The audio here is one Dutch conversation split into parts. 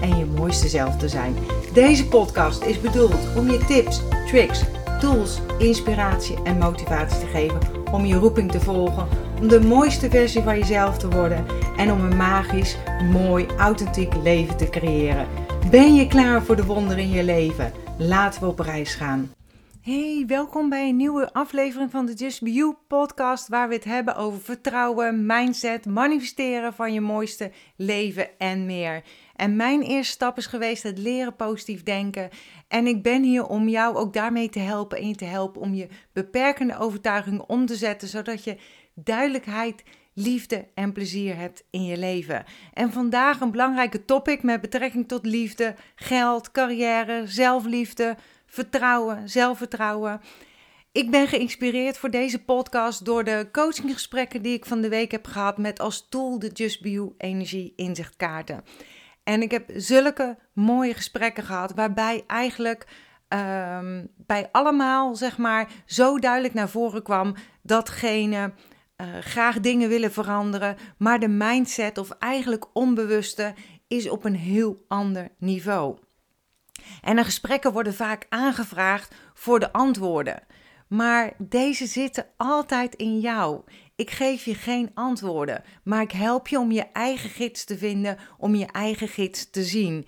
en je mooiste zelf te zijn. Deze podcast is bedoeld om je tips, tricks, tools, inspiratie en motivatie te geven om je roeping te volgen, om de mooiste versie van jezelf te worden en om een magisch, mooi, authentiek leven te creëren. Ben je klaar voor de wonderen in je leven? Laten we op reis gaan. Hey, welkom bij een nieuwe aflevering van de Just Be You podcast, waar we het hebben over vertrouwen, mindset, manifesteren van je mooiste leven en meer. En mijn eerste stap is geweest het leren positief denken. En ik ben hier om jou ook daarmee te helpen en je te helpen om je beperkende overtuigingen om te zetten, zodat je duidelijkheid, liefde en plezier hebt in je leven. En vandaag een belangrijke topic met betrekking tot liefde, geld, carrière, zelfliefde, vertrouwen, zelfvertrouwen. Ik ben geïnspireerd voor deze podcast door de coachinggesprekken die ik van de week heb gehad met als tool de Just Be You Energie Inzichtkaarten. En ik heb zulke mooie gesprekken gehad, waarbij eigenlijk ehm, bij allemaal, zeg maar, zo duidelijk naar voren kwam datgene uh, graag dingen willen veranderen, maar de mindset, of eigenlijk onbewuste, is op een heel ander niveau. En de gesprekken worden vaak aangevraagd voor de antwoorden. Maar deze zitten altijd in jou. Ik geef je geen antwoorden, maar ik help je om je eigen gids te vinden, om je eigen gids te zien.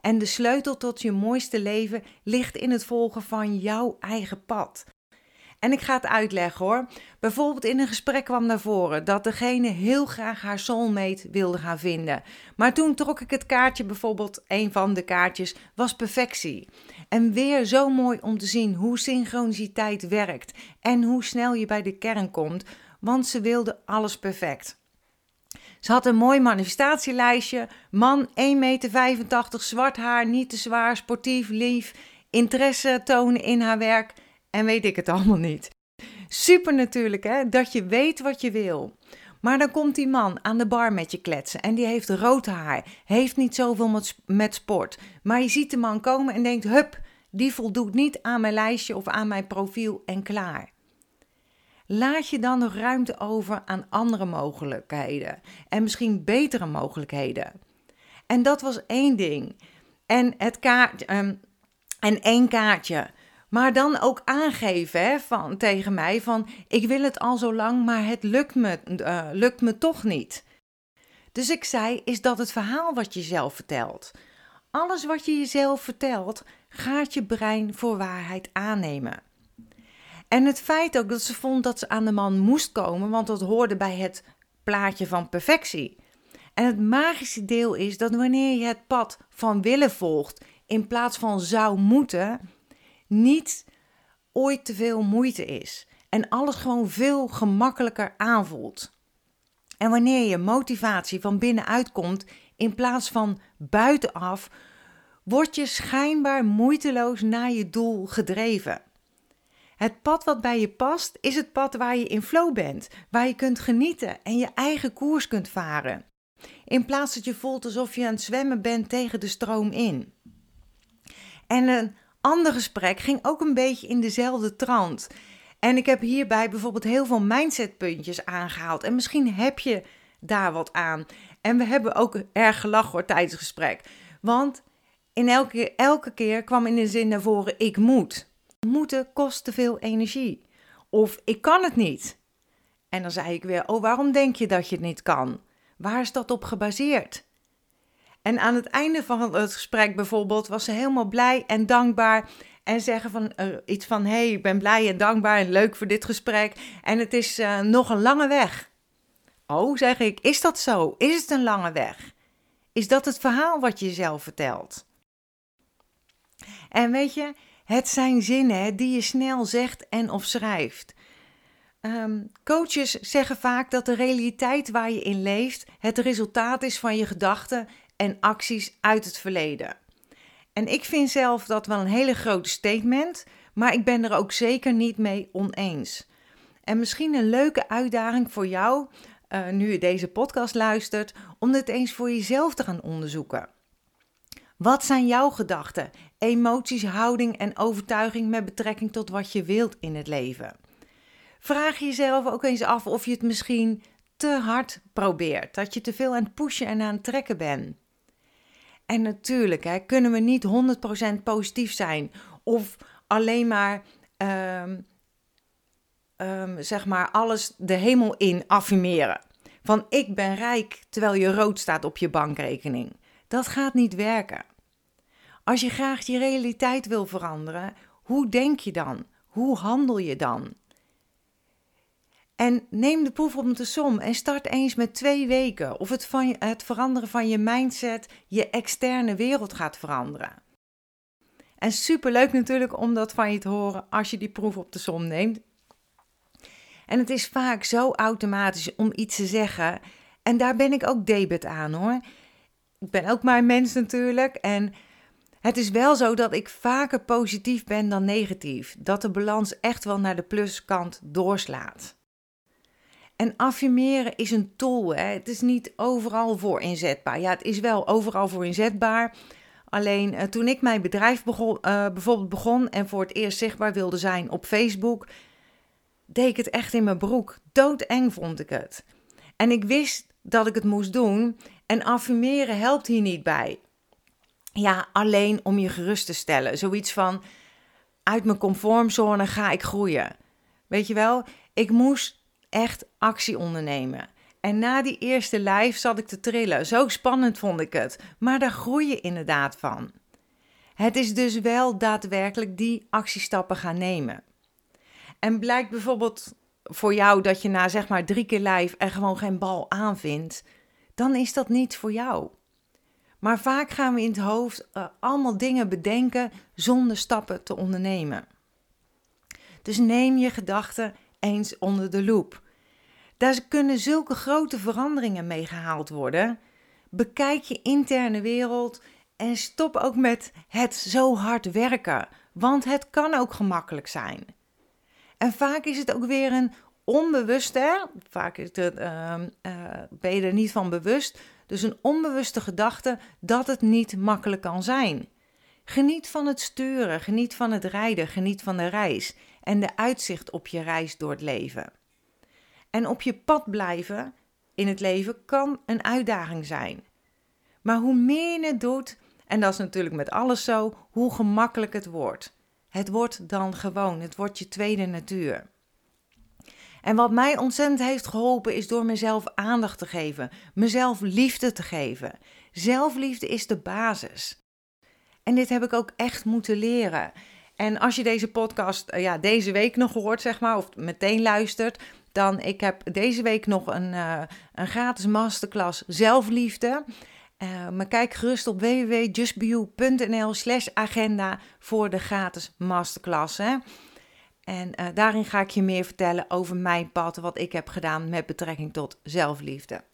En de sleutel tot je mooiste leven ligt in het volgen van jouw eigen pad. En ik ga het uitleggen hoor. Bijvoorbeeld in een gesprek kwam naar voren dat degene heel graag haar soulmate wilde gaan vinden. Maar toen trok ik het kaartje, bijvoorbeeld een van de kaartjes, was perfectie. En weer zo mooi om te zien hoe synchroniciteit werkt en hoe snel je bij de kern komt, want ze wilde alles perfect. Ze had een mooi manifestatielijstje. Man 1,85 meter, zwart haar, niet te zwaar, sportief, lief, interesse tonen in haar werk en weet ik het allemaal niet. Super natuurlijk hè, dat je weet wat je wil. Maar dan komt die man aan de bar met je kletsen en die heeft rood haar, heeft niet zoveel met sport. Maar je ziet de man komen en denkt, hup, die voldoet niet aan mijn lijstje of aan mijn profiel en klaar. Laat je dan nog ruimte over aan andere mogelijkheden en misschien betere mogelijkheden. En dat was één ding. En, het kaart, um, en één kaartje. Maar dan ook aangeven hè, van, tegen mij van ik wil het al zo lang, maar het lukt me, uh, lukt me toch niet. Dus ik zei, is dat het verhaal wat je zelf vertelt? Alles wat je jezelf vertelt, gaat je brein voor waarheid aannemen. En het feit ook dat ze vond dat ze aan de man moest komen, want dat hoorde bij het plaatje van perfectie. En het magische deel is dat wanneer je het pad van willen volgt in plaats van zou moeten, niet ooit te veel moeite is. En alles gewoon veel gemakkelijker aanvoelt. En wanneer je motivatie van binnenuit komt in plaats van buitenaf, word je schijnbaar moeiteloos naar je doel gedreven. Het pad wat bij je past is het pad waar je in flow bent, waar je kunt genieten en je eigen koers kunt varen. In plaats dat je voelt alsof je aan het zwemmen bent tegen de stroom in. En een ander gesprek ging ook een beetje in dezelfde trant. En ik heb hierbij bijvoorbeeld heel veel mindsetpuntjes aangehaald. En misschien heb je daar wat aan. En we hebben ook erg gelachen hoor, tijdens het gesprek. Want in elke, elke keer kwam in de zin naar voren: ik moet. Moeten kost te veel energie. Of ik kan het niet. En dan zei ik weer: Oh, waarom denk je dat je het niet kan? Waar is dat op gebaseerd? En aan het einde van het gesprek bijvoorbeeld was ze helemaal blij en dankbaar. En zeggen van uh, iets van: hey, ik ben blij en dankbaar en leuk voor dit gesprek. En het is uh, nog een lange weg. Oh, zeg ik, is dat zo? Is het een lange weg? Is dat het verhaal wat je jezelf vertelt? En weet je, het zijn zinnen die je snel zegt en of schrijft. Um, coaches zeggen vaak dat de realiteit waar je in leeft het resultaat is van je gedachten en acties uit het verleden. En ik vind zelf dat wel een hele grote statement, maar ik ben er ook zeker niet mee oneens. En misschien een leuke uitdaging voor jou, uh, nu je deze podcast luistert, om dit eens voor jezelf te gaan onderzoeken. Wat zijn jouw gedachten, emoties, houding en overtuiging met betrekking tot wat je wilt in het leven? Vraag jezelf ook eens af of je het misschien te hard probeert, dat je te veel aan het pushen en aan het trekken bent. En natuurlijk hè, kunnen we niet 100% positief zijn of alleen maar, um, um, zeg maar alles de hemel in affirmeren. Van ik ben rijk terwijl je rood staat op je bankrekening. Dat gaat niet werken. Als je graag je realiteit wil veranderen, hoe denk je dan? Hoe handel je dan? En neem de proef op de som en start eens met twee weken of het, van, het veranderen van je mindset je externe wereld gaat veranderen. En superleuk natuurlijk om dat van je te horen als je die proef op de som neemt. En het is vaak zo automatisch om iets te zeggen. En daar ben ik ook debet aan hoor. Ik ben ook maar een mens natuurlijk. En het is wel zo dat ik vaker positief ben dan negatief. Dat de balans echt wel naar de pluskant doorslaat. En affirmeren is een tool. Hè? Het is niet overal voor inzetbaar. Ja, het is wel overal voor inzetbaar. Alleen uh, toen ik mijn bedrijf begon, uh, bijvoorbeeld begon en voor het eerst zichtbaar wilde zijn op Facebook, deed ik het echt in mijn broek. Doodeng vond ik het. En ik wist dat ik het moest doen. En affirmeren helpt hier niet bij. Ja, alleen om je gerust te stellen. Zoiets van: uit mijn conformzone ga ik groeien. Weet je wel, ik moest echt actie ondernemen. En na die eerste live zat ik te trillen. Zo spannend vond ik het. Maar daar groei je inderdaad van. Het is dus wel daadwerkelijk die actiestappen gaan nemen. En blijkt bijvoorbeeld voor jou dat je na zeg maar drie keer live er gewoon geen bal aanvindt, dan is dat niet voor jou. Maar vaak gaan we in het hoofd uh, allemaal dingen bedenken zonder stappen te ondernemen. Dus neem je gedachten eens onder de loep. Daar kunnen zulke grote veranderingen mee gehaald worden. Bekijk je interne wereld en stop ook met het zo hard werken, want het kan ook gemakkelijk zijn. En vaak is het ook weer een onbewuste, vaak is het, uh, uh, ben je er niet van bewust, dus een onbewuste gedachte dat het niet makkelijk kan zijn. Geniet van het sturen, geniet van het rijden, geniet van de reis en de uitzicht op je reis door het leven. En op je pad blijven in het leven kan een uitdaging zijn. Maar hoe meer je het doet, en dat is natuurlijk met alles zo, hoe gemakkelijk het wordt. Het wordt dan gewoon, het wordt je tweede natuur. En wat mij ontzettend heeft geholpen is door mezelf aandacht te geven, mezelf liefde te geven. Zelfliefde is de basis. En dit heb ik ook echt moeten leren. En als je deze podcast eh, ja, deze week nog hoort, zeg maar, of meteen luistert, dan ik heb deze week nog een, uh, een gratis masterclass zelfliefde. Uh, maar kijk gerust op www.justbeyou.nl slash agenda voor de gratis masterclass. Hè? En uh, daarin ga ik je meer vertellen over mijn pad, wat ik heb gedaan met betrekking tot zelfliefde.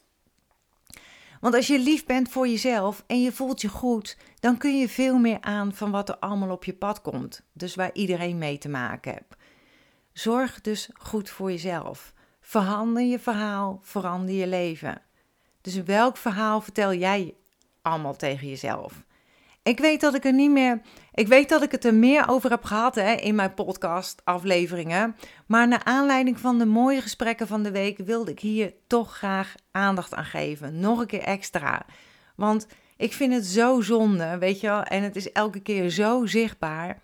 Want als je lief bent voor jezelf en je voelt je goed, dan kun je veel meer aan van wat er allemaal op je pad komt. Dus waar iedereen mee te maken heeft. Zorg dus goed voor jezelf. Verander je verhaal, verander je leven. Dus welk verhaal vertel jij allemaal tegen jezelf? Ik weet dat ik er niet meer. Ik weet dat ik het er meer over heb gehad hè, in mijn podcast-afleveringen. Maar naar aanleiding van de mooie gesprekken van de week wilde ik hier toch graag aandacht aan geven. Nog een keer extra. Want ik vind het zo zonde, weet je wel. En het is elke keer zo zichtbaar.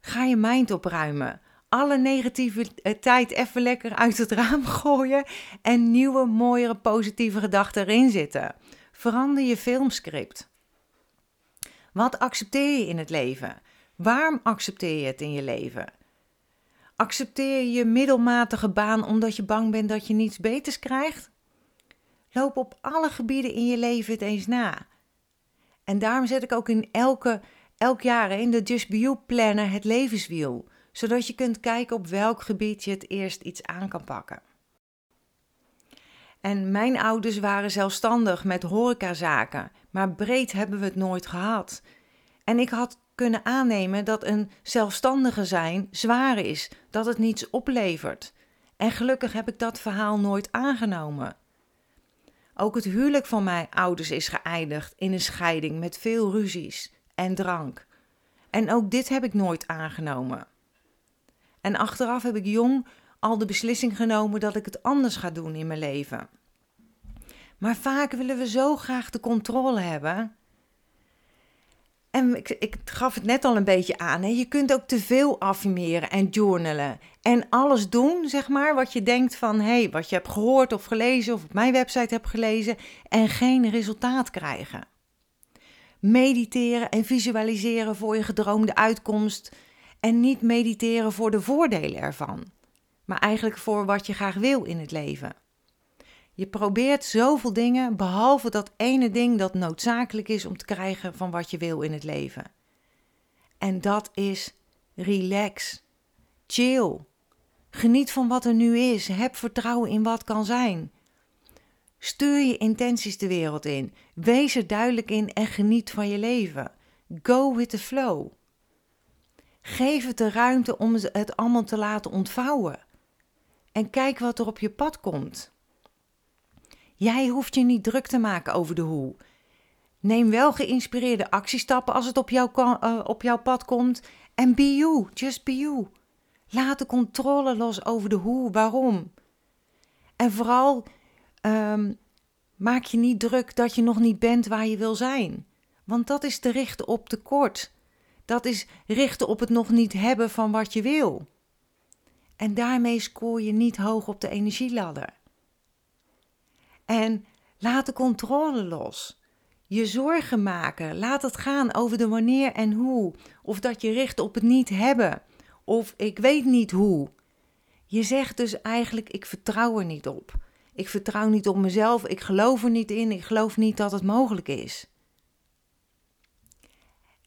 Ga je mind opruimen alle negatieve tijd even lekker uit het raam gooien en nieuwe, mooiere, positieve gedachten erin zitten. Verander je filmscript. Wat accepteer je in het leven? Waarom accepteer je het in je leven? Accepteer je je middelmatige baan omdat je bang bent dat je niets beters krijgt? Loop op alle gebieden in je leven het eens na. En daarom zet ik ook in elke, elk jaar in de Just Be You Planner het levenswiel zodat je kunt kijken op welk gebied je het eerst iets aan kan pakken. En mijn ouders waren zelfstandig met horecazaken, maar breed hebben we het nooit gehad. En ik had kunnen aannemen dat een zelfstandige zijn zwaar is, dat het niets oplevert. En gelukkig heb ik dat verhaal nooit aangenomen. Ook het huwelijk van mijn ouders is geëindigd in een scheiding met veel ruzies en drank. En ook dit heb ik nooit aangenomen. En achteraf heb ik jong al de beslissing genomen dat ik het anders ga doen in mijn leven. Maar vaak willen we zo graag de controle hebben. En ik, ik gaf het net al een beetje aan. Hè? Je kunt ook te veel affirmeren en journalen. En alles doen, zeg maar, wat je denkt van... hé, hey, wat je hebt gehoord of gelezen of op mijn website hebt gelezen... en geen resultaat krijgen. Mediteren en visualiseren voor je gedroomde uitkomst... en niet mediteren voor de voordelen ervan. Maar eigenlijk voor wat je graag wil in het leven. Je probeert zoveel dingen, behalve dat ene ding dat noodzakelijk is om te krijgen van wat je wil in het leven. En dat is relax, chill. Geniet van wat er nu is. Heb vertrouwen in wat kan zijn. Stuur je intenties de wereld in. Wees er duidelijk in en geniet van je leven. Go with the flow. Geef het de ruimte om het allemaal te laten ontvouwen. En kijk wat er op je pad komt. Jij hoeft je niet druk te maken over de hoe. Neem wel geïnspireerde actiestappen als het op, jou, uh, op jouw pad komt. En be you, just be you. Laat de controle los over de hoe, waarom. En vooral um, maak je niet druk dat je nog niet bent waar je wil zijn. Want dat is te richten op tekort. Dat is richten op het nog niet hebben van wat je wil. En daarmee scoor je niet hoog op de energieladder. En laat de controle los. Je zorgen maken. Laat het gaan over de wanneer en hoe. Of dat je richt op het niet hebben. Of ik weet niet hoe. Je zegt dus eigenlijk: ik vertrouw er niet op. Ik vertrouw niet op mezelf. Ik geloof er niet in. Ik geloof niet dat het mogelijk is.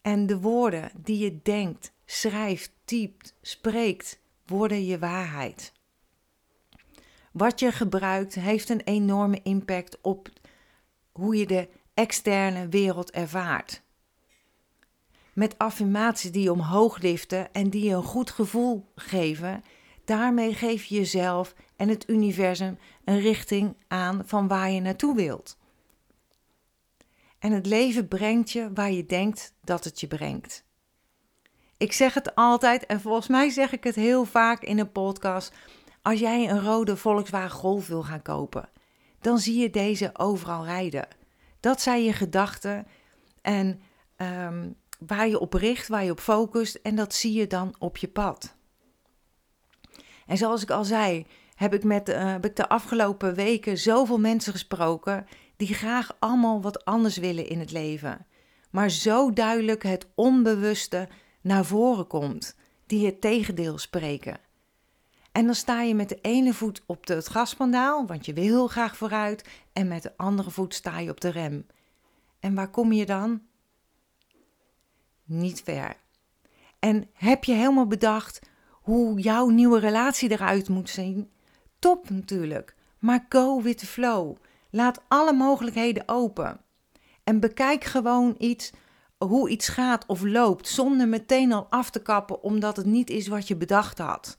En de woorden die je denkt, schrijft, typt, spreekt, worden je waarheid. Wat je gebruikt heeft een enorme impact op hoe je de externe wereld ervaart. Met affirmaties die omhoog liften en die je een goed gevoel geven, daarmee geef je jezelf en het universum een richting aan van waar je naartoe wilt. En het leven brengt je waar je denkt dat het je brengt. Ik zeg het altijd en volgens mij zeg ik het heel vaak in een podcast. Als jij een rode Volkswagen Golf wil gaan kopen, dan zie je deze overal rijden. Dat zijn je gedachten en um, waar je op richt, waar je op focust en dat zie je dan op je pad. En zoals ik al zei, heb ik, met, uh, heb ik de afgelopen weken zoveel mensen gesproken die graag allemaal wat anders willen in het leven. Maar zo duidelijk het onbewuste naar voren komt, die het tegendeel spreken. En dan sta je met de ene voet op het gaspandaal, want je wil heel graag vooruit, en met de andere voet sta je op de rem. En waar kom je dan? Niet ver. En heb je helemaal bedacht hoe jouw nieuwe relatie eruit moet zien? Top natuurlijk, maar go with the flow. Laat alle mogelijkheden open. En bekijk gewoon iets, hoe iets gaat of loopt, zonder meteen al af te kappen omdat het niet is wat je bedacht had.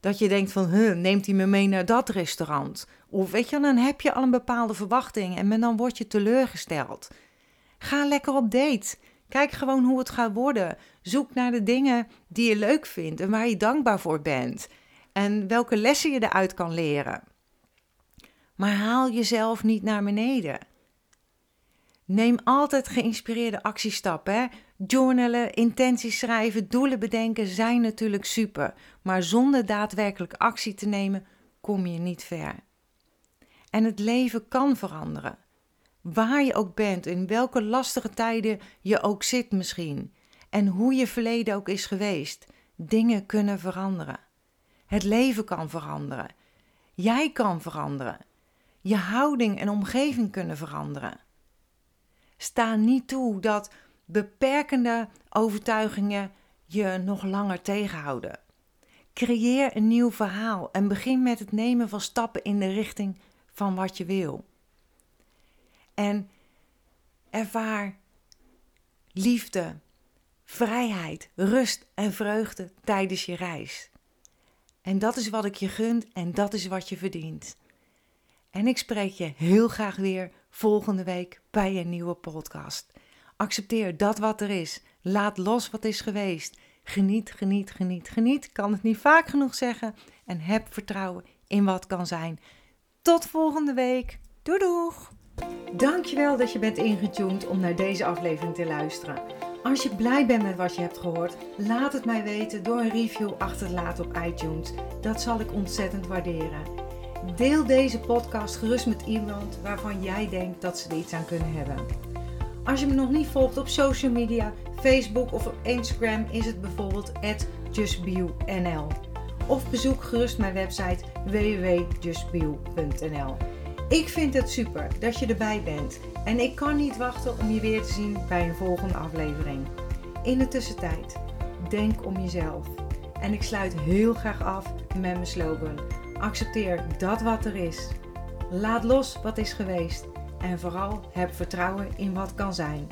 Dat je denkt van, neemt hij me mee naar dat restaurant? Of weet je, dan heb je al een bepaalde verwachting en dan word je teleurgesteld. Ga lekker op date. Kijk gewoon hoe het gaat worden. Zoek naar de dingen die je leuk vindt en waar je dankbaar voor bent. En welke lessen je eruit kan leren. Maar haal jezelf niet naar beneden. Neem altijd geïnspireerde actiestappen. Journalen, intenties schrijven, doelen bedenken zijn natuurlijk super. Maar zonder daadwerkelijk actie te nemen, kom je niet ver. En het leven kan veranderen. Waar je ook bent, in welke lastige tijden je ook zit misschien. En hoe je verleden ook is geweest. Dingen kunnen veranderen. Het leven kan veranderen. Jij kan veranderen. Je houding en omgeving kunnen veranderen. Sta niet toe dat beperkende overtuigingen je nog langer tegenhouden. Creëer een nieuw verhaal en begin met het nemen van stappen in de richting van wat je wil. En ervaar liefde, vrijheid, rust en vreugde tijdens je reis. En dat is wat ik je gun en dat is wat je verdient. En ik spreek je heel graag weer volgende week bij een nieuwe podcast. Accepteer dat wat er is. Laat los wat is geweest. Geniet, geniet, geniet, geniet. Kan het niet vaak genoeg zeggen. En heb vertrouwen in wat kan zijn. Tot volgende week. Doei doeg! Dankjewel dat je bent ingetuned om naar deze aflevering te luisteren. Als je blij bent met wat je hebt gehoord, laat het mij weten door een review achter te laten op iTunes. Dat zal ik ontzettend waarderen. Deel deze podcast gerust met iemand waarvan jij denkt dat ze er iets aan kunnen hebben. Als je me nog niet volgt op social media, Facebook of op Instagram is het bijvoorbeeld justbionl. Of bezoek gerust mijn website www.justbio.nl. Ik vind het super dat je erbij bent en ik kan niet wachten om je weer te zien bij een volgende aflevering. In de tussentijd, denk om jezelf. En ik sluit heel graag af met mijn slogan. Accepteer dat wat er is. Laat los wat is geweest. En vooral heb vertrouwen in wat kan zijn.